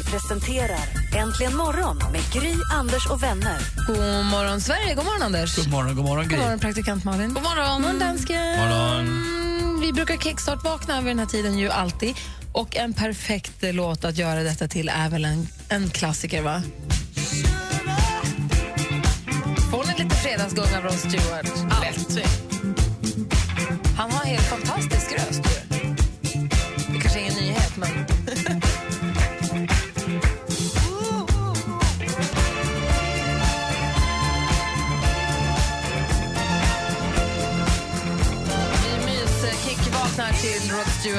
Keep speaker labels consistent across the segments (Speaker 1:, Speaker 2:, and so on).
Speaker 1: Paul presenterar Äntligen morgon med Gry, Anders och vänner.
Speaker 2: God morgon, Sverige. God morgon, Anders.
Speaker 3: God morgon, god morgon, Gry.
Speaker 2: God morgon, praktikant Malin. God morgon, God morgon dansken.
Speaker 3: morgon.
Speaker 2: Vi brukar kickstart-vakna vid den här tiden ju alltid. Och en perfekt låt att göra detta till är väl en, en klassiker, va? Får ni lite fredagsgung av Rod Stewart? Lätt.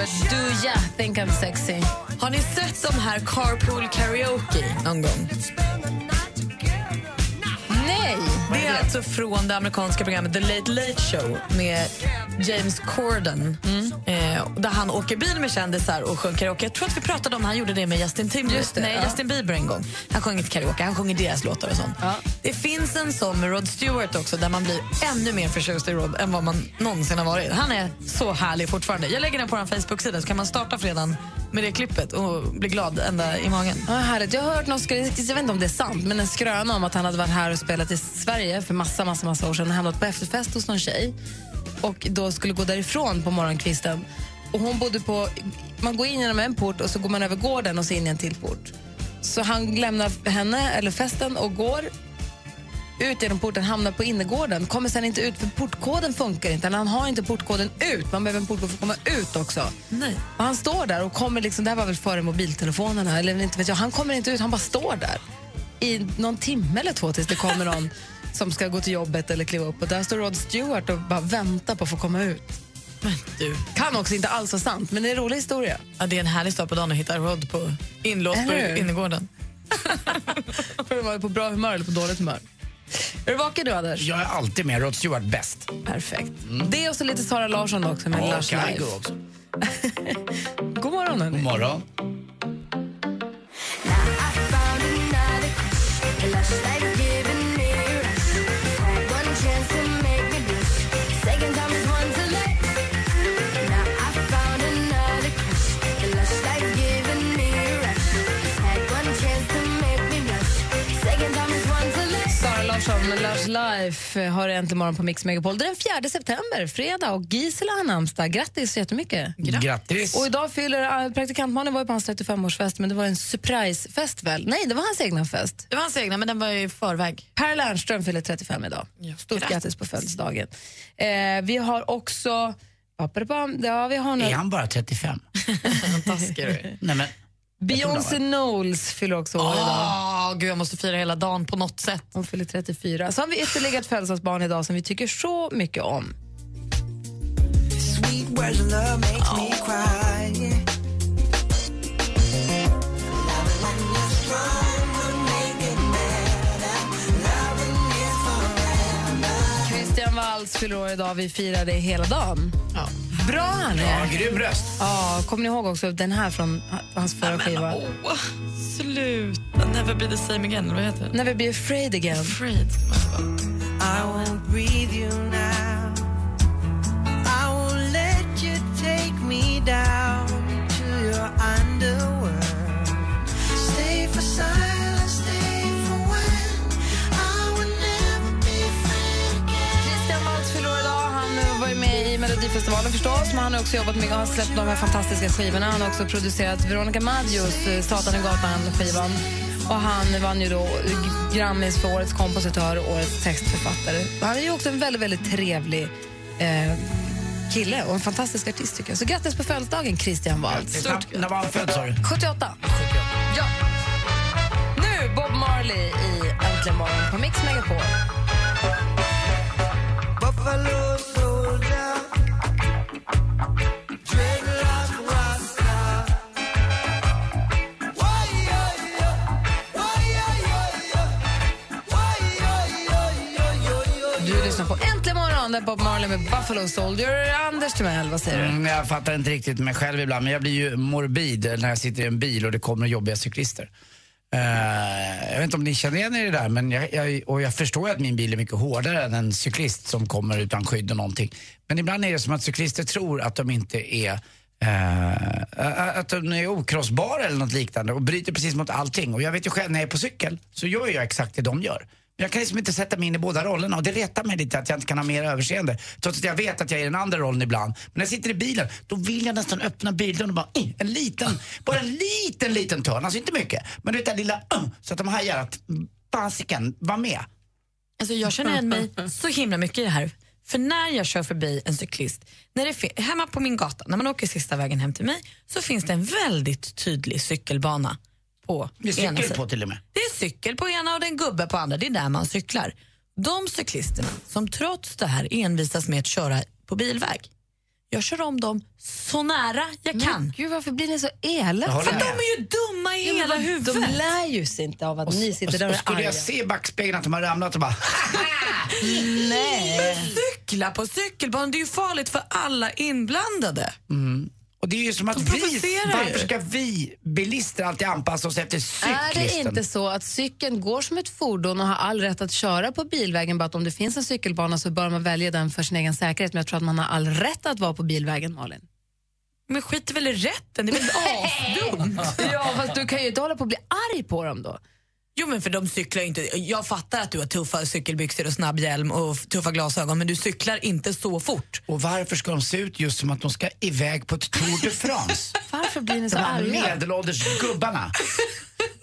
Speaker 2: Stewart. Do ya think I'm sexy?
Speaker 4: Har ni sett de här carpool karaoke någon gång?
Speaker 2: Nej!
Speaker 4: Är alltså från det amerikanska programmet The Late Late Show med James Corden. Eh, där han åker bil med kändisar och sjunger karaoke. Jag tror att vi pratade om han gjorde det med Justin, Timber, nej,
Speaker 2: ja.
Speaker 4: Justin Bieber en gång. Han sjunger inte karaoke, han sjunger deras låtar och sånt.
Speaker 2: Ja.
Speaker 4: Det finns en sån med Rod Stewart också där man blir ännu mer förtjust i Rod än vad man någonsin har varit. Han är så härlig fortfarande. Jag lägger den på vår Facebook-sida så kan man starta fredagen med det klippet och bli glad ända i magen.
Speaker 2: Ja, härligt. Jag har hört någon, jag vet inte om det är sant, men en skröna om att han hade varit här och spelat i Sverige för massa, massa, massa år sedan och hamnat på efterfest hos någon tjej och då skulle gå därifrån på morgonkvisten. Och hon bodde på, man går in genom en port och så går man över gården och så in i en till port. Så han lämnar henne, eller festen, och går ut genom porten, hamnar på innergården, kommer sen inte ut för portkoden funkar inte. Han har inte portkoden ut, man behöver en portkod för att komma ut också.
Speaker 4: Nej.
Speaker 2: Och han står där och kommer liksom, det här var väl före mobiltelefonerna, eller inte vet jag, han kommer inte ut, han bara står där i någon timme eller två tills det kommer någon som ska gå till jobbet eller kliva upp och där står Rod Stewart och bara väntar på att få komma ut.
Speaker 4: Men du,
Speaker 2: Kan också inte alls vara sant, men det är en rolig historia.
Speaker 4: ja, det är en härlig start på dagen att hitta Rod på inlåst på innergården.
Speaker 2: För att vara på bra humör eller på dåligt humör. Är du vaken du, Anders?
Speaker 3: Jag är alltid med Rod Stewart bäst.
Speaker 2: Perfekt. Det och så lite Sara Larsson också med
Speaker 3: Kygo
Speaker 2: Life.
Speaker 3: också.
Speaker 2: God morgon, hörni.
Speaker 3: God morgon.
Speaker 2: Lush Life har du äntligen morgon på Mix Megapol. Det är den 4 september, fredag, och Gisela har namnsdag. Grattis så jättemycket.
Speaker 3: Grattis.
Speaker 2: Och idag fyller äh, praktikantmannen var ju på hans 35-årsfest, men det var en surprisefest väl? Nej, det var hans egna fest.
Speaker 4: Det var hans egna, men den var ju i förväg.
Speaker 2: Per Lernström fyller 35 idag.
Speaker 4: Ja,
Speaker 2: Stort
Speaker 4: grattis.
Speaker 2: grattis på födelsedagen. Eh, vi har också... Ja, vi har
Speaker 3: Är
Speaker 2: några,
Speaker 3: han bara 35?
Speaker 4: Taskig du är.
Speaker 3: Nej, men,
Speaker 2: Beyoncé Knowles fyller också år idag.
Speaker 4: Åh, gud, jag måste fira hela dagen på något sätt.
Speaker 2: Hon fyller 34. Så har vi ytterligare ett födelsedagsbarn idag som vi tycker så mycket om. Christian Walls fyller år idag. Vi firar det hela dagen.
Speaker 4: Ja.
Speaker 2: Bra han är.
Speaker 3: ja, grym röst.
Speaker 2: Ja, kommer ni ihåg också den här från hans förra skiva?
Speaker 4: Åh, sluta. Never be the same again. eller Vad heter den?
Speaker 2: Never be afraid again.
Speaker 4: Afraid. ska man vara.
Speaker 2: Christian Melodifestivalen förstås, men han har också jobbat med och har släppt de här fantastiska skivorna. Han har också producerat Veronica Maggios eh, Satan i gatan-skivan. Och han vann ju då Grammis för årets kompositör och årets textförfattare. Han är ju också en väldigt, väldigt trevlig eh, kille och en fantastisk artist tycker jag. Så grattis på födelsedagen Christian Waltz.
Speaker 3: När, när var han född sa du?
Speaker 2: 78. Ja. Nu Bob Marley i Äntligen morgon på Mix Megapol. Där Bob Marley med Buffalo Soldier. Anders Timell, vad säger du?
Speaker 3: Mm, jag fattar inte riktigt mig själv ibland, men jag blir ju morbid när jag sitter i en bil och det kommer jobbiga cyklister. Uh, jag vet inte om ni känner igen er i det där, men jag, jag, och jag förstår ju att min bil är mycket hårdare än en cyklist som kommer utan skydd och någonting. Men ibland är det som att cyklister tror att de inte är uh, att de är okrossbara eller något liknande och bryter precis mot allting. Och jag vet ju själv när jag är på cykel så gör jag exakt det de gör. Jag kan liksom inte sätta mig in i båda rollerna och det retar mig lite att jag inte kan ha mer överseende. Trots att jag vet att jag är i den andra rollen ibland. Men när jag sitter i bilen, då vill jag nästan öppna bilen och bara eh, en liten, bara en liten, liten törn. Alltså inte mycket. Men det där lilla så att de hajar att fasiken, var med.
Speaker 4: Alltså jag känner igen mig så himla mycket i det här. För när jag kör förbi en cyklist, när det hemma på min gata, när man åker sista vägen hem till mig, så finns det en väldigt tydlig cykelbana på
Speaker 3: Det är
Speaker 4: ena
Speaker 3: cykel på till och med.
Speaker 4: Det är cykel på ena och det är en gubbe på andra. Det är där man cyklar. De cyklisterna som trots det här envisas med att köra på bilväg, jag kör om dem så nära jag kan.
Speaker 2: Gud, varför blir ni så elaka?
Speaker 4: För de
Speaker 3: med.
Speaker 4: är ju dumma i hela
Speaker 2: De
Speaker 4: huvudet.
Speaker 2: lär ju sig inte av att ni sitter där
Speaker 3: Och
Speaker 2: och
Speaker 3: skulle
Speaker 2: arga.
Speaker 3: jag se i backspegeln att de har ramlat och bara
Speaker 2: Nej.
Speaker 4: Cykla på cykelbanan, det är ju farligt för alla inblandade.
Speaker 3: Och det är ju som att vi, varför ska vi bilister alltid anpassa oss efter
Speaker 2: Är
Speaker 3: cyklisten?
Speaker 2: det inte så att cykeln går som ett fordon och har all rätt att köra på bilvägen, bara att om det finns en cykelbana så bör man välja den för sin egen säkerhet. Men jag tror att man har all rätt att vara på bilvägen, Malin.
Speaker 4: Men skit väl i rätten, det är väl asdumt.
Speaker 2: Ja, fast du kan ju inte hålla på att bli arg på dem då.
Speaker 4: Jo men för de cyklar ju inte. Jag fattar att du har tuffa cykelbyxor och snabb hjälm och tuffa glasögon men du cyklar inte så fort.
Speaker 3: Och varför ska de se ut just som att de ska iväg på ett Tour de France?
Speaker 2: Varför blir ni så
Speaker 3: De här
Speaker 2: arga?
Speaker 3: medelålders gubbarna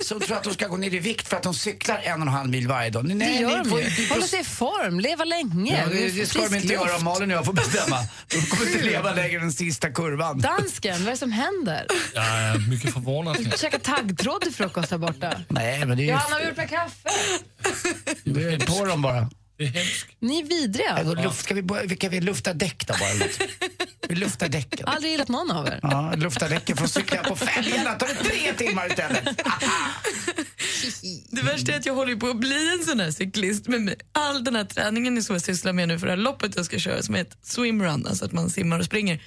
Speaker 3: som tror att de ska gå ner i vikt för att de cyklar en och en halv mil varje dag. Nej,
Speaker 2: Det gör
Speaker 3: ni
Speaker 2: de
Speaker 3: får
Speaker 2: ju. Hålla sig i form, leva länge.
Speaker 3: Ja, det, det ska de inte göra om. Malin och jag får bestämma. De kommer inte leva längre än den sista kurvan.
Speaker 2: Dansken, vad är det som händer?
Speaker 5: Jag är mycket förvånad.
Speaker 2: Du käkar taggtråd till frukost här borta.
Speaker 3: Nej, men det är ju
Speaker 2: Johanna, har gjort med kaffe?
Speaker 3: det är på dem bara.
Speaker 5: Det är hemskt.
Speaker 2: Ni är vidriga.
Speaker 3: Ja, då luft, ska vi, börja- vi, kan vi lufta däck då bara? något? Vi luftar däcken.
Speaker 2: Aldrig gillat någon av er.
Speaker 3: Ja, lufta däcken för att cykla på fälgarna. tar det tre timmar istället.
Speaker 4: Det värsta är att jag håller på att bli en sån här cyklist med all den här träningen som jag sysslar med nu för det här loppet jag ska köra som är ett swimrun, alltså att man simmar och springer.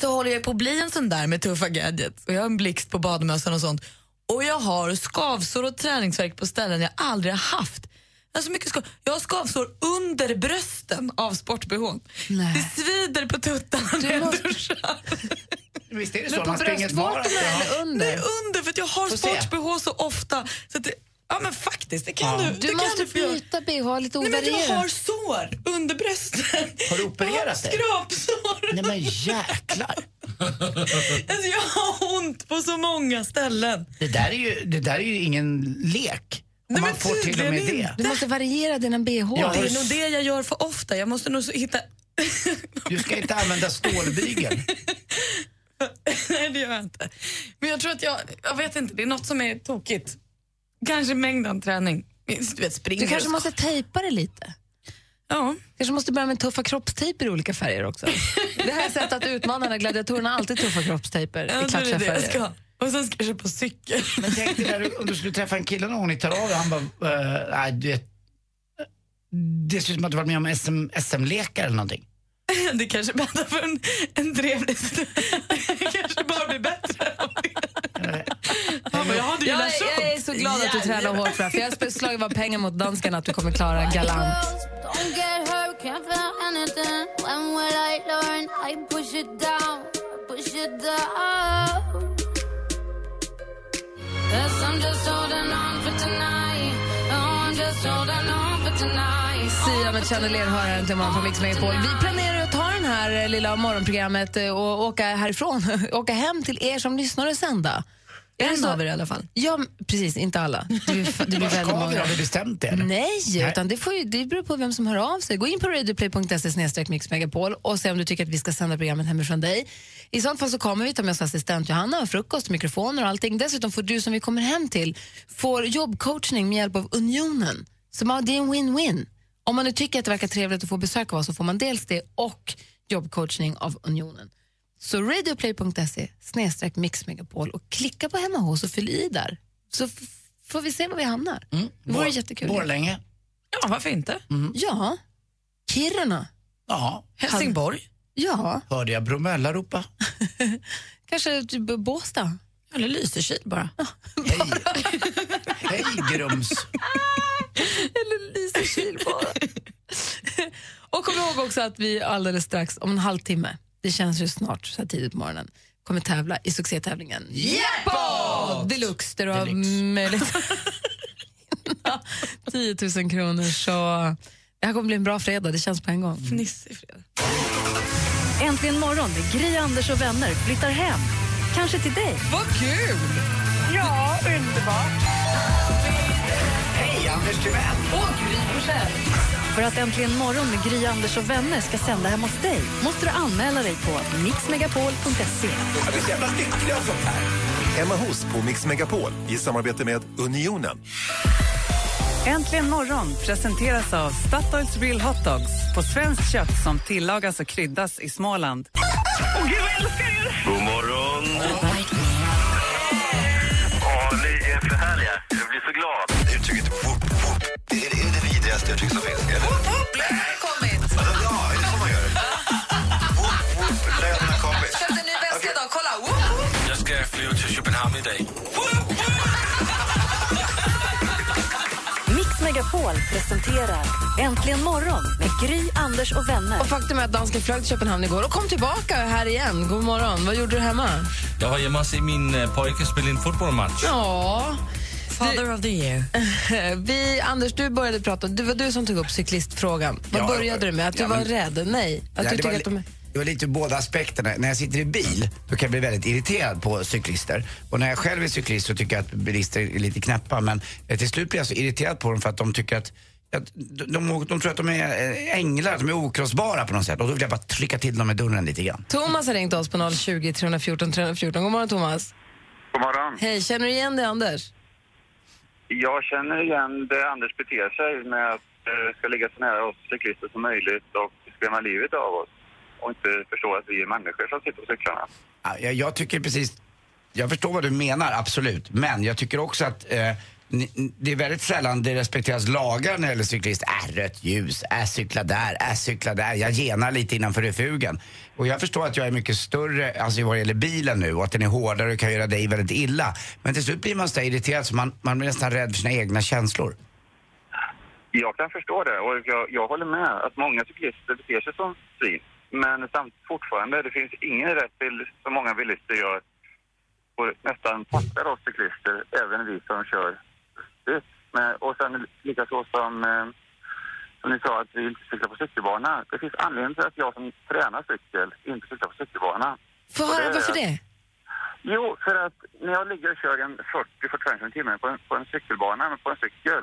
Speaker 4: Så håller jag på att bli en sån där med tuffa gadgets och jag har en blixt på badmössan och sånt. Och jag har skavsår och träningsvärk på ställen jag aldrig har haft. Alltså mycket skav. Jag har skavsår under brösten av sport-bhn.
Speaker 2: Nej.
Speaker 4: Det svider på tuttarna när jag
Speaker 2: måste-
Speaker 4: duschar.
Speaker 3: Visst är det så?
Speaker 2: Men på
Speaker 3: Man springer ett
Speaker 2: bröstvårtorna eller under?
Speaker 4: Nej, under för att jag har sport-bh så ofta. Så att det, ja men faktiskt, det kan du. det
Speaker 2: Du
Speaker 4: kan
Speaker 2: måste
Speaker 4: du
Speaker 2: byta bh, lite
Speaker 4: Nej, men jag
Speaker 2: ovarierat.
Speaker 4: har sår under brösten.
Speaker 3: Har du opererat dig?
Speaker 4: skrapsår.
Speaker 3: Nej men jäklar.
Speaker 4: Alltså, jag har ont på så många ställen.
Speaker 3: Det där är ju, det där är ju ingen lek.
Speaker 4: Nej,
Speaker 3: man
Speaker 4: men
Speaker 3: får till och med det.
Speaker 2: Du måste variera dina bh.
Speaker 3: Ja,
Speaker 4: Det är nog det jag gör för ofta. Jag måste nog hitta...
Speaker 3: Du ska inte använda stålbygeln.
Speaker 4: Nej, det gör jag inte. Men jag tror att jag... Jag vet inte, det är något som är tokigt. Kanske mängden träning. Du vet,
Speaker 2: Du kanske måste tejpa det lite.
Speaker 4: Ja.
Speaker 2: kanske måste börja med tuffa kroppstejper i olika färger också. Det här är ett sätt att utmana när gladiatorerna alltid tuffa kroppstejper
Speaker 4: Jag
Speaker 2: i
Speaker 4: tror är. Och sen ska jag köpa cykel.
Speaker 3: Men tänk dig när du, om du skulle träffa en kille någon gång, ni tar av dig han bara, eh, nej du vet, det ser ut som att du varit med om SM, SM-lekar eller någonting.
Speaker 4: Det kanske bäddar för en, en trevlig stund. Det kanske bara blir bättre. Ja, men jag hade ju
Speaker 2: Jag, är- jag är så glad att du tränar hårt för det för jag har slagit vad pengar mot dansken att du kommer klara galant.
Speaker 6: Guess I'm just holding on for tonight. Oh, I'm just holding on for tonight.
Speaker 2: Sia med Chandelier hör här morgon på Mix Megapol. Vi planerar att ta den här eh, lilla morgonprogrammet eh, och åka härifrån, åka hem till er som lyssnar och sända.
Speaker 4: En
Speaker 2: så?
Speaker 4: av er i alla fall.
Speaker 2: Ja, precis. Inte alla. Blir, det blir väldigt
Speaker 3: ska vi?
Speaker 2: många.
Speaker 3: Har vi bestämt det? eller?
Speaker 2: Nej, utan det, får ju, det beror på vem som hör av sig. Gå in på radioplay.se mixmegapol och se om du tycker att vi ska sända programmet hemifrån dig. I sånt fall så kommer vi ta med oss assistent Johanna och frukost, mikrofoner och allting. Dessutom får du som vi kommer hem till får jobbcoachning med hjälp av Unionen. Så man, det är en win-win. Om man nu tycker att det verkar trevligt att få besök av oss så får man dels det och jobbcoachning av Unionen. Så radioplay.se snedstreck mixmegapol och klicka på hemma hos och fyll i där. Så får vi se var vi hamnar. Det vore
Speaker 3: Bor-
Speaker 2: jättekul.
Speaker 3: Borlänge.
Speaker 4: Ja, varför inte?
Speaker 2: Ja, Kiruna?
Speaker 3: Ja.
Speaker 4: Helsingborg?
Speaker 2: Ja,
Speaker 3: Hörde jag Bromölla ropa?
Speaker 2: kanske typ Båstad.
Speaker 4: Eller Lysekil bara.
Speaker 3: Hej. Hej Grums.
Speaker 2: Eller Lysekil bara. och kom ihåg också att vi alldeles strax, om en halvtimme, det känns ju snart så här tidigt på morgonen, kommer tävla i succétävlingen Jackpot Deluxe där du har möjlighet 10 000 kronor. Så det här kommer bli en bra fredag, det känns på en gång.
Speaker 4: Fnissig fredag.
Speaker 1: Äntligen morgon med Gry, Anders och vänner flyttar hem. Kanske till dig.
Speaker 2: Vad kul!
Speaker 1: Ja, underbart.
Speaker 3: Hej Anders Timell.
Speaker 2: Och Gry Forssell.
Speaker 1: För att Äntligen morgon med Gry, Anders och vänner ska sända hemma hos dig måste du anmäla dig på mixmegapol.se.
Speaker 3: Jag blir så jävla lycklig av sånt här.
Speaker 7: Hemma hos på Mix Megapol i samarbete med Unionen.
Speaker 8: Äntligen morgon presenteras av Statoils Real Hot Dogs på svenskt kött som tillagas och kryddas i Småland.
Speaker 9: God morgon! Ja, ni är för härliga. Jag blir så glad.
Speaker 7: Det är det vidrigaste uttryck som finns. Eller?
Speaker 2: kommit.
Speaker 7: Ja, är det så man gör? Whoop, whoop, lönen har kommit.
Speaker 2: Köpte en ny väska idag, kolla!
Speaker 9: Jag ska flyga till Köpenhamn idag.
Speaker 1: Mix Megapol presenterar Äntligen morgon med Gry, Anders och vänner.
Speaker 2: Och faktum är att dansken flög till Köpenhamn igår och kom tillbaka här igen. God morgon. Vad gjorde du hemma?
Speaker 5: Jag var hemma och se min pojke spela en fotbollsmatch.
Speaker 2: Ja,
Speaker 4: Father of the year.
Speaker 2: vi, Anders, du började prata. Det var du som tog upp cyklistfrågan. Vad
Speaker 3: Ja,
Speaker 2: började du med? Att du
Speaker 3: ja,
Speaker 2: var
Speaker 3: men-
Speaker 2: rädd? Nej. Att
Speaker 3: Ja,
Speaker 2: du
Speaker 3: det,
Speaker 2: tycker att de är...
Speaker 3: det var lite båda aspekterna. När jag sitter i bil då kan jag bli väldigt irriterad på cyklister. Och när jag själv är cyklist så tycker jag att bilister är lite knäppa. Men eh, till slut blir jag så irriterad på dem för att de tycker att att de, de, de tror att de är eh, änglar, att de är okrossbara på något sätt. Och då vill jag bara trycka till dem i dörren lite grann.
Speaker 2: Thomas har ringt oss på 020 314 314. God morgon, Thomas.
Speaker 9: God morgon.
Speaker 2: Hej, känner du igen dig, Anders?
Speaker 9: Jag känner igen det Anders beter sig med att eh, ska ligga så nära oss cyklister som möjligt och skrämma livet av oss. Och inte förstå att vi är människor som sitter på cyklarna.
Speaker 3: Ja, Jag, jag tycker precis, jag förstår vad du menar, absolut. Men jag tycker också att eh, det är väldigt sällan det respekteras lagar när det gäller cyklist. Äh, rött ljus, äh, cykla där, äh, cykla där. Jag genar lite innanför refugen. Och jag förstår att jag är mycket större alltså vad det gäller bilen nu och att den är hårdare och kan göra dig väldigt illa. Men till slut blir man så irriterad så man, man blir nästan rädd för sina egna känslor.
Speaker 9: Jag kan förstå det och jag, jag håller med att många cyklister beter sig som svin. Men samt fortfarande, det finns ingen rätt till, som många bilister gör, och nästan fattar oss cyklister, även vi som kör ut. Men, och sen likaså som, eh, som ni sa att vi inte cyklar på cykelbana. Det finns anledning till att jag som tränar cykel inte cyklar på cykelbana.
Speaker 2: Få höra, varför det?
Speaker 9: Jo, för att när jag ligger och kör en 40-45 km timmen på en, på en cykelbana, men på en cykel,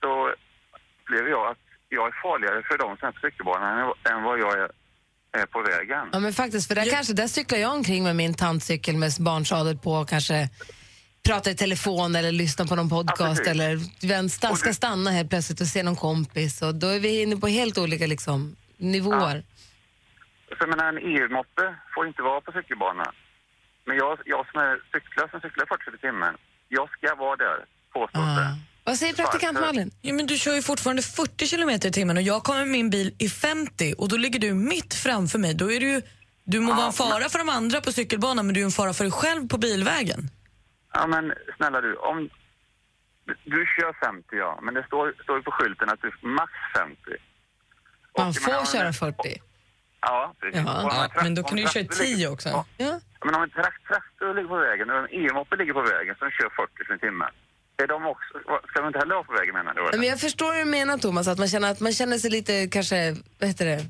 Speaker 9: så upplever jag att jag är farligare för dem som är på cykelbanan än, vad jag är, på vägen.
Speaker 2: Ja, men faktiskt, för där, kanske, där cyklar jag omkring med min tandcykel med barnsadel på och kanske pratar i telefon eller lyssnar på någon podcast
Speaker 9: precis.
Speaker 2: eller sta, ska stanna helt plötsligt och se någon kompis. Och då är vi inne på helt olika liksom, nivåer.
Speaker 9: För jag menar, en EU-moppe får inte vara på cykelbanan. Men jag, jag som är cyklar, som cyklar 40 i timmen, jag ska vara där, påstås
Speaker 2: Ah.
Speaker 9: det.
Speaker 2: Vad säger praktikant? Malin?
Speaker 4: Ja, men du kör ju fortfarande 40 kilometer i timmen och jag kommer med min bil i 50 och då ligger du mitt framför mig. Då är du ju, du må
Speaker 9: Ja,
Speaker 4: vara en fara för de andra på cykelbanan men du är en fara för dig själv på bilvägen.
Speaker 9: Ja, men snälla du, om... Du kör 50, ja, men det står, står på skylten att du är max 50. Och
Speaker 2: Man får
Speaker 9: om
Speaker 2: köra
Speaker 9: det-
Speaker 2: 40.
Speaker 9: Ja, precis.
Speaker 2: Ja.
Speaker 4: Men då kan du ju köra
Speaker 9: traktor ligger-
Speaker 4: 10 också.
Speaker 9: Ja.
Speaker 2: Ja.
Speaker 9: Men om en trakt- traktor ligger på vägen och en EU-moppe ligger på vägen som kör 40 i timmen. Är de också, ska de inte heller vara på vägen menar du?
Speaker 2: Men jag förstår hur du menar Thomas, att man känner, att man känner sig lite kanske, vad heter det,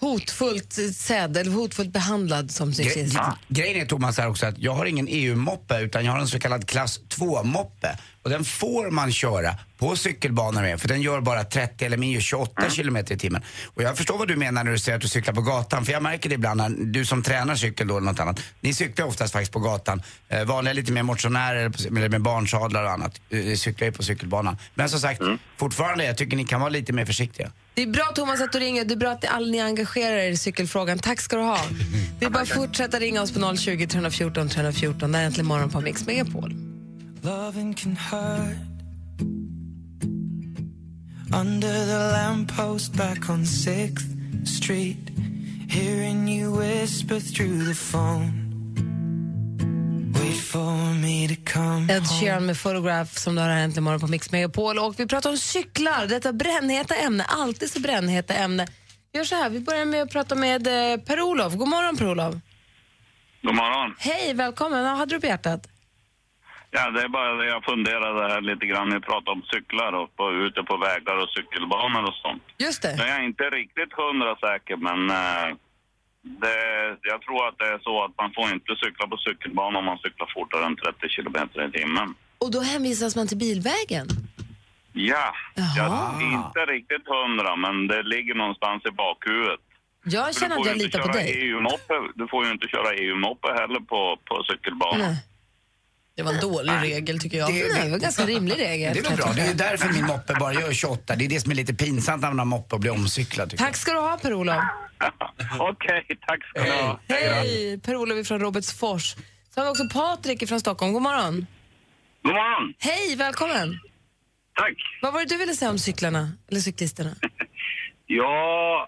Speaker 2: hotfullt sedd eller hotfullt behandlad som cyklist.
Speaker 3: Gre- Grejen är Thomas här också att jag har ingen EU-moppe utan jag har en så kallad klass 2-moppe. Och den får man köra på cykelbanor med för den gör bara 30 eller min gör 28 kilometer i timmen. Och jag förstår vad du menar när du säger att du cyklar på gatan för jag märker det ibland när du som tränar cykel då eller något annat. Ni cyklar oftast faktiskt på gatan. Eh, vanliga lite mer motionärer eller med barnsadlar och annat eh, cyklar ju på cykelbanan. Men som sagt, fortfarande jag tycker ni kan vara lite mer försiktiga.
Speaker 2: Det är bra Thomas att du ringer. Det är bra att alla ni engagerar er i cykelfrågan. Tack ska du ha. Det är bara att fortsätta ringa oss på 020 314 314. Det är äntligen morgon på Mix Megapol.
Speaker 10: Loving can hurt. Under the lamppost back on 6th Street Hearing you whisper through the phone Wait for me to come
Speaker 2: Ed Sheeran med Photograph som du har här äntligen morgon på Mix Megapol. Och vi pratar om cyklar, detta brännheta ämne, alltid så brännheta ämne. Vi gör så här, vi börjar med att prata med eh, Per-Olof. God morgon Per-Olof.
Speaker 11: God morgon.
Speaker 2: Hej, välkommen. Vad hade du på hjärtat?
Speaker 11: Ja, det är bara det jag funderade här lite grann. Ni pratar om cyklar och på, ute på vägar och cykelbanor och sånt.
Speaker 2: Just det.
Speaker 11: Jag är inte riktigt hundra säker, men eh, det, jag tror att det är så att man får inte cykla på cykelbana om man cyklar fortare än 30 kilometer i timmen.
Speaker 2: Och då hänvisas man till bilvägen?
Speaker 11: Ja, jag är inte riktigt hundra, men det ligger någonstans i bakhuvudet.
Speaker 2: Jag
Speaker 11: För
Speaker 2: känner att jag litar på
Speaker 11: köra
Speaker 2: dig.
Speaker 11: EU-moppe. Du får ju inte köra EU-moppe heller på, på cykelbanan.
Speaker 2: Nej.
Speaker 4: Det var en dålig regel tycker jag.
Speaker 2: Det- det var en ganska rimlig regel.
Speaker 3: Det är väl bra, det är ju därför min moppe bara gör 28. Det är det som är lite pinsamt när man har moppe och blir omcyklad. tycker
Speaker 2: Tack ska du ha Per-Olof.
Speaker 11: Okej, tack ska du ha.
Speaker 2: Hej! Per-Olof från Robertsfors. Så har vi också Patrik från Stockholm. God morgon.
Speaker 11: God morgon.
Speaker 2: Hej, välkommen.
Speaker 11: Tack.
Speaker 2: Vad var det du ville säga om cyklarna, eller cyklisterna?
Speaker 12: Jag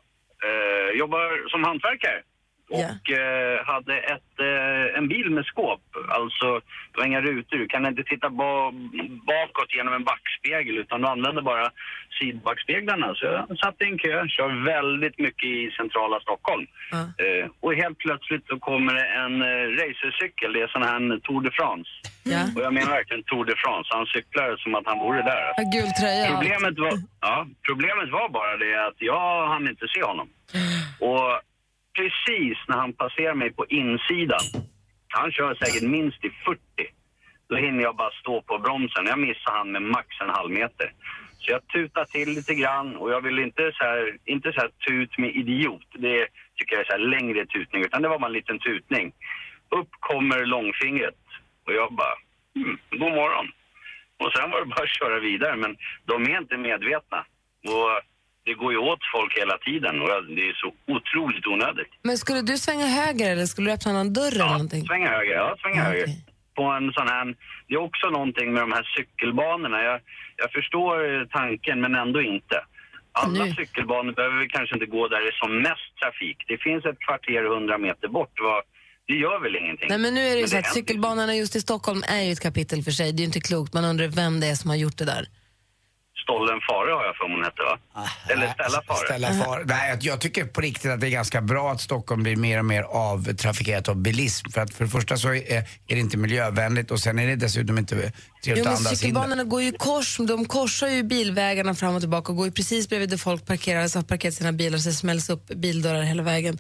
Speaker 12: eh, jobbar som hantverkare och eh, hade ett, eh, en bil med skåp. Alltså, det var inga rutor. Du kan inte titta ba- bakåt genom en backspegel utan du använder bara sidbackspeglarna. Så jag satt i en kö, kör väldigt mycket i centrala Stockholm. Eh, och helt plötsligt så kommer det en eh, racercykel. Det är sån här Tour de France. Och jag menar verkligen Tour de France. Han cyklar som att han vore där.
Speaker 2: Gul tröja.
Speaker 12: Problemet var, ja, problemet var bara det att jag hann inte se honom. Och precis när han passerar mig på insidan, han kör säkert minst i 40, då hinner jag bara stå på bromsen. Jag missar han med max en halv meter. Så jag tutar till lite grann och jag vill inte så här, inte så här tut med idiot. Det tycker jag är så här längre tutning, utan det var bara en liten tutning. Upp kommer långfingret och jag bara, mm, god morgon. Och sen var det bara att köra vidare, men de är inte medvetna. Och det går ju åt folk hela tiden och det är så otroligt onödigt.
Speaker 2: Men skulle du svänga höger eller skulle du öppna någon dörr eller någonting?
Speaker 12: Svänga höger, ja svänga höger. På en sån här, det är också någonting med de här cykelbanorna. Jag, jag förstår eh, tanken men ändå inte. Alla cykelbanor behöver vi kanske inte gå där det är som mest trafik. Det finns ett kvarter hundra meter bort. Vad, det gör väl ingenting.
Speaker 2: Nej, men nu är det ju så att
Speaker 12: händer.
Speaker 2: cykelbanorna just i Stockholm är ju ett kapitel för sig. Det är ju inte klokt. Man undrar vem det är som har gjort det där.
Speaker 12: Stollen Fare har jag för hon hette va? Eller Stella Fare.
Speaker 3: Ställa far. Nej, jag- tycker på riktigt att det är ganska bra att Stockholm blir mer och mer avtrafikerat av bilism. För att för det första så är, är det inte miljövänligt och sen är det dessutom inte trevligt
Speaker 2: Jo,
Speaker 3: att andas
Speaker 2: cykelbanorna går ju kors, de korsar ju bilvägarna fram och tillbaka och går ju precis bredvid där folk parkerar, alltså har parkerat sina bilar så smälls upp bildörrar hela vägen.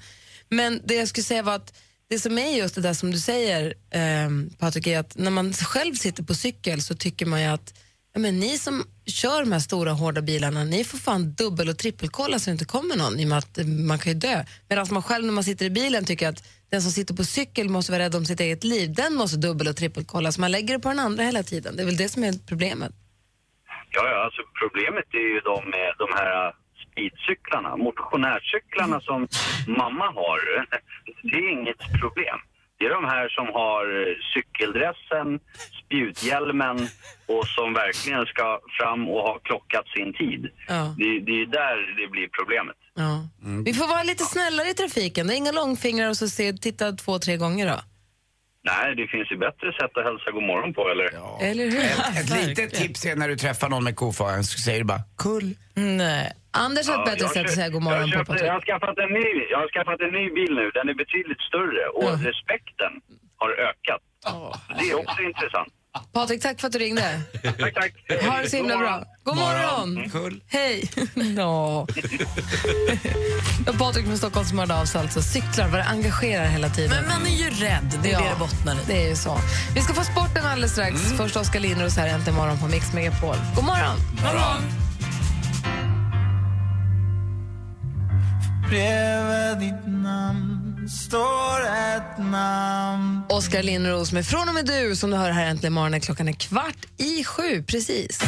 Speaker 2: Men det jag skulle säga var att det som är just det där som du säger eh, Patrik, är att när man själv sitter på cykel så tycker man ju att men ni som kör de här stora hårda bilarna, ni får fan dubbel och trippelkolla så det inte kommer någon i och med att eh, man kan ju dö. Medan man själv när man sitter i bilen tycker att den som sitter på cykel måste vara rädd om sitt eget liv, den måste dubbel och trippelkolla så man lägger det på den andra hela tiden. Det är väl det som är problemet.
Speaker 12: Ja, ja, alltså problemet är ju de med de här äh, speedcyklarna, motionärcyklarna som mamma har. Det är inget problem. Det är de här som har eh, cykeldressen, spjuthjälmen och som verkligen ska fram och ha klockat sin tid.
Speaker 2: Ja.
Speaker 12: Det, det är där det blir problemet.
Speaker 2: Ja. Vi får vara lite snällare i trafiken. Det är inga långfingrar och så se, titta två, tre gånger då.
Speaker 12: Nej, det finns ju bättre sätt att hälsa god morgon på, eller?
Speaker 2: Eller hur?
Speaker 3: Ett, ett litet tips är när du träffar någon med koföring så säger du bara kull.
Speaker 2: Nej. Anders har ett bättre sätt att säga god morgon
Speaker 12: jag,
Speaker 2: på,
Speaker 12: köpte,
Speaker 2: Patrik.
Speaker 12: jag, har skaffat en ny, jag har skaffat en ny bil nu. Den är betydligt större och respekten har ökat. Det är också intressant.
Speaker 2: Patrik, tack för att du ringde.
Speaker 12: tack, tack.
Speaker 2: Ha det så himla
Speaker 12: God
Speaker 2: bra.
Speaker 12: morgon.
Speaker 2: God morgon.
Speaker 3: Kull.
Speaker 2: Hej. Nå. Ja, Patrik från Stockholm som hörde av sig alltså. Cyklar, vad det engagerar hela tiden.
Speaker 4: Men man är ju rädd, det är det det bottnar i.
Speaker 2: Det är ju så. Vi ska få sporten alldeles strax. Först Oskar Lindros här äntligen morgon på Mix Megapol. God morgon.
Speaker 10: morgon. Bredvid ditt namn står ett namn
Speaker 2: Oskar Lindros med Från och med du som du hör här äntligen morgon. Klockan är kvart i sju precis.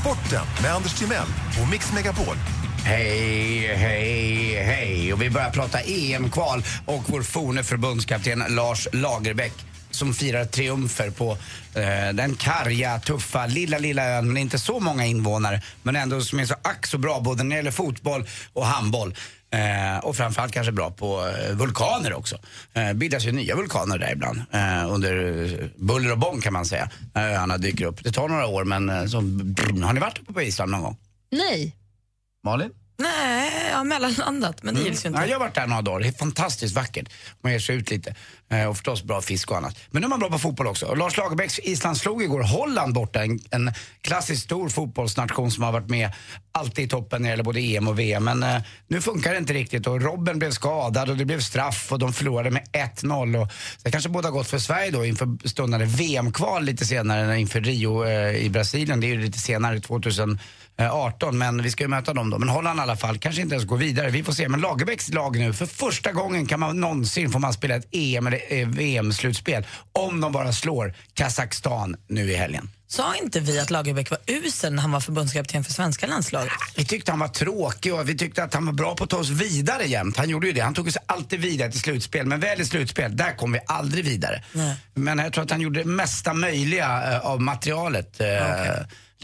Speaker 13: Sporten med Anders Timell och Mix Megapol.
Speaker 3: Hej, hej, hej. Och vi börjar prata EM-kval och vår forne förbundskapten Lars Lagerbäck som firar triumfer på eh, den karga, tuffa, lilla, lilla ön med inte så många invånare men ändå som är så ack så bra både när det gäller fotboll och handboll. Eh, och framförallt kanske bra på eh, vulkaner också. Eh, bildas ju nya vulkaner där ibland eh, under buller och bång kan man säga. När öarna dyker upp. Det tar några år men eh, så, brr, har ni varit uppe på Island någon gång?
Speaker 2: Nej.
Speaker 3: Malin?
Speaker 4: Nej, jag har mellanlandat, men det gills ju inte.
Speaker 3: Ja, jag har varit där några dagar. Det är fantastiskt vackert. Man ger sig ut lite. Eh, och förstås bra fisk och annat. Men nu är man bra på fotboll också. Och Lars Lagerbäcks Island slog igår Holland borta. En, en klassiskt stor fotbollsnation som har varit med alltid i toppen när det gäller både EM och VM. Men eh, nu funkar det inte riktigt och Robben blev skadad och det blev straff och de förlorade med 1-0. Och det kanske båda gott för Sverige då inför stundande VM-kval lite senare inför Rio eh, i Brasilien. Det är ju lite senare, 2000 18, men vi ska ju möta dem då. Men Holland i alla fall kanske inte ens går vidare. Vi får se. Men Lagerbäcks lag nu, för första gången kan man någonsin får man spela ett EM eller eh, VM-slutspel. Om de bara slår Kazakstan nu i helgen.
Speaker 4: Sa inte vi att Lagerbäck var usel när han var förbundskapten för svenska landslaget?
Speaker 3: Vi tyckte han var tråkig och vi tyckte att han var bra på att ta oss vidare jämt. Han gjorde ju det. Han tog oss alltid vidare till slutspel. Men väl i slutspel, där kom vi aldrig vidare.
Speaker 4: Nej.
Speaker 3: Men jag tror att han gjorde det mesta möjliga eh, av materialet. eh,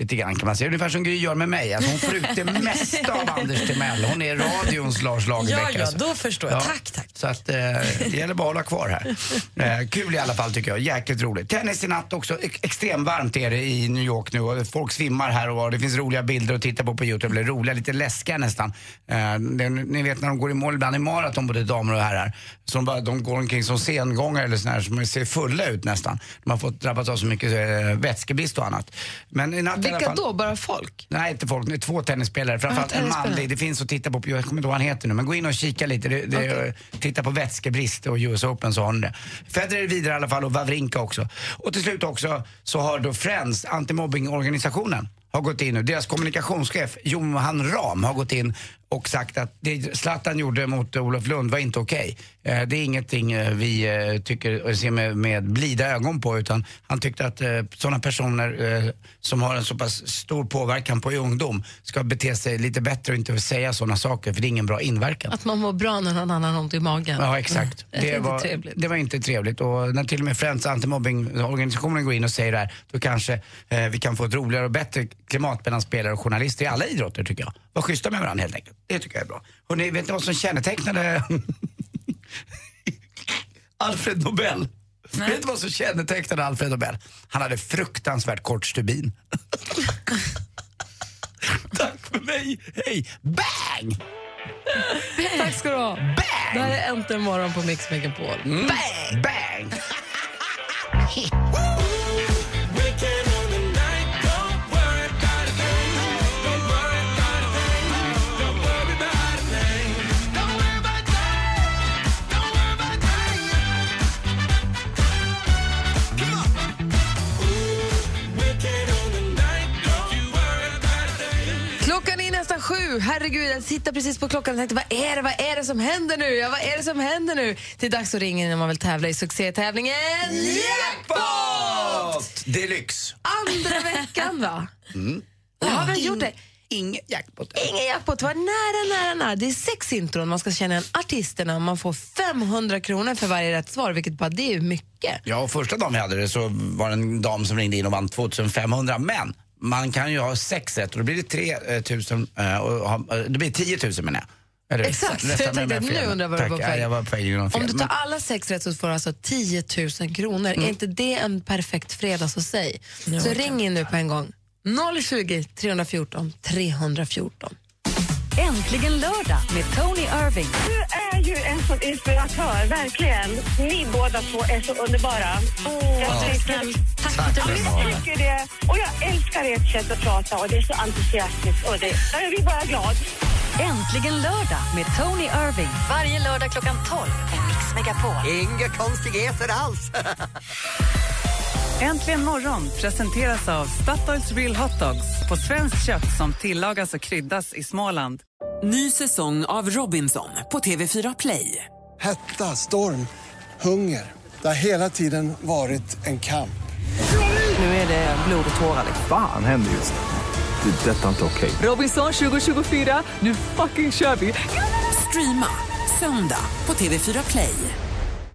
Speaker 3: Lite grann kan man säga. Ungefär som Gry gör med mig. Alltså hon får ut det mesta av Anders Timell. Hon är radions Lars Lagerbäck.
Speaker 4: Ja, ja,
Speaker 3: alltså.
Speaker 4: då förstår jag. Tack, tack.
Speaker 3: Så att, eh, det gäller bara att hålla kvar här. Eh, kul i alla fall tycker jag. Jäkligt roligt. Tennis i natt också. Ex- extremt varmt är det i New York nu folk svimmar här och var. Det finns roliga bilder att titta på på Youtube. Eller roliga, lite läskiga nästan. Eh, det, ni vet när de går i mål ibland i maraton, både damer och herrar. Så de, bara, de går omkring som sengångare eller sådär, som ser fulla ut nästan. De har fått drabbats av så mycket eh, vätskebrist och annat. Men i natt
Speaker 2: Vilka då? Bara folk?
Speaker 3: Nej, inte folk. Det är två tennisspelare. Framförallt en manlig. Det finns att titta på. Jag kommer inte ihåg vad han heter nu. Men gå in och kika lite. Det, det, Titta på vätskebrist och US Open så har ni det. Federer är vidare i alla fall och Wawrinka också. Och till slut också så har då Friends, antimobbingorganisationen, har gått in nu. Deras kommunikationschef Johan Ram har gått in och sagt att det Zlatan gjorde mot Olof Lund var inte okej. Eh, Det är ingenting eh, vi eh, tycker ser med, med blida ögon på utan han tyckte att sådana personer som har en så pass stor påverkan på ungdom ska bete sig lite bättre och inte säga sådana saker för det är ingen bra inverkan.
Speaker 2: Att man mår bra när någon annan har ont i magen.
Speaker 3: Ja, exakt.
Speaker 2: Det är inte
Speaker 3: var,
Speaker 2: trevligt.
Speaker 3: det var inte trevligt. Och när till och med Friends antimobbingorganisationen går in och säger det här, då kanske eh, vi kan få ett roligare och bättre klimat mellan spelare och journalister i alla idrotter tycker jag. Var schyssta med varandra helt enkelt. Det tycker jag är bra. Hörrni, vet ni vad som kännetecknade Alfred Nobel? Vet du vad som kännetecknade Alfred Nobel? Han hade fruktansvärt kort stubin. Tack för mig, hej! Bang!
Speaker 2: Tack ska du ha. Det här är Äntligen morgon på Mix Megapol.
Speaker 3: Bang! Bang!
Speaker 2: Sju. Herregud, jag tittar precis på klockan och tänkte vad är det, vad är det som händer nu? Ja, vad är det som händer nu? Det är dags att ringa när man vill tävla i succétävlingen Jackpot!
Speaker 3: Deluxe.
Speaker 2: Andra veckan, va?
Speaker 3: Mm.
Speaker 2: Har väl gjort det.
Speaker 3: Ingen jackpot.
Speaker 2: Ingen jackpot. Var nära, nära, nära. Det är sex intron. Man ska känna igen artisterna. Man får 500 kronor för varje rätt svar, vilket bara det är ju mycket.
Speaker 3: Ja, och första dagen vi hade det så var det en dam som ringde in och vann 2500. Men man kan ju ha sex rätt och då blir det 3000 eh, och ha, eh, det blir 10 000 menar jag. Eller?
Speaker 2: Exakt. Jag tänkte nu undrar vad du
Speaker 3: Tack.
Speaker 2: var på väg.
Speaker 3: Var på.
Speaker 2: Om du tar alla sex rätt så får du alltså 10 000 kronor.
Speaker 3: Mm.
Speaker 2: Är inte det en perfekt fredag så säg. så ring in nu på en gång. 020 314 314.
Speaker 1: Äntligen lördag med Tony Irving.
Speaker 14: Du är ju en sån inspiratör, verkligen. Ni båda två är så underbara. jag tycker,
Speaker 3: Tack,
Speaker 14: Ja, men jag tycker det. Och jag älskar ert sätt att prata och det är så entusiastiskt. Och det, jag blir bara glad.
Speaker 1: Äntligen lördag med Tony Irving. Varje lördag klockan 12 på Mix Megapol.
Speaker 15: Inga konstigheter alls.
Speaker 8: Äntligen morgon presenteras av Statoils Real Hot Dogs på svenskt kött som tillagas och kryddas i Småland.
Speaker 16: Ny säsong av Robinson på TV4 Play.
Speaker 17: Hetta, storm, hunger. Det har hela tiden varit en kamp.
Speaker 16: Nu är det blod och tårar.
Speaker 18: Fan händer just nu. Det. är Detta är inte okej.
Speaker 16: Robinson 2024, nu fucking kör vi! Streama söndag på TV4 Play.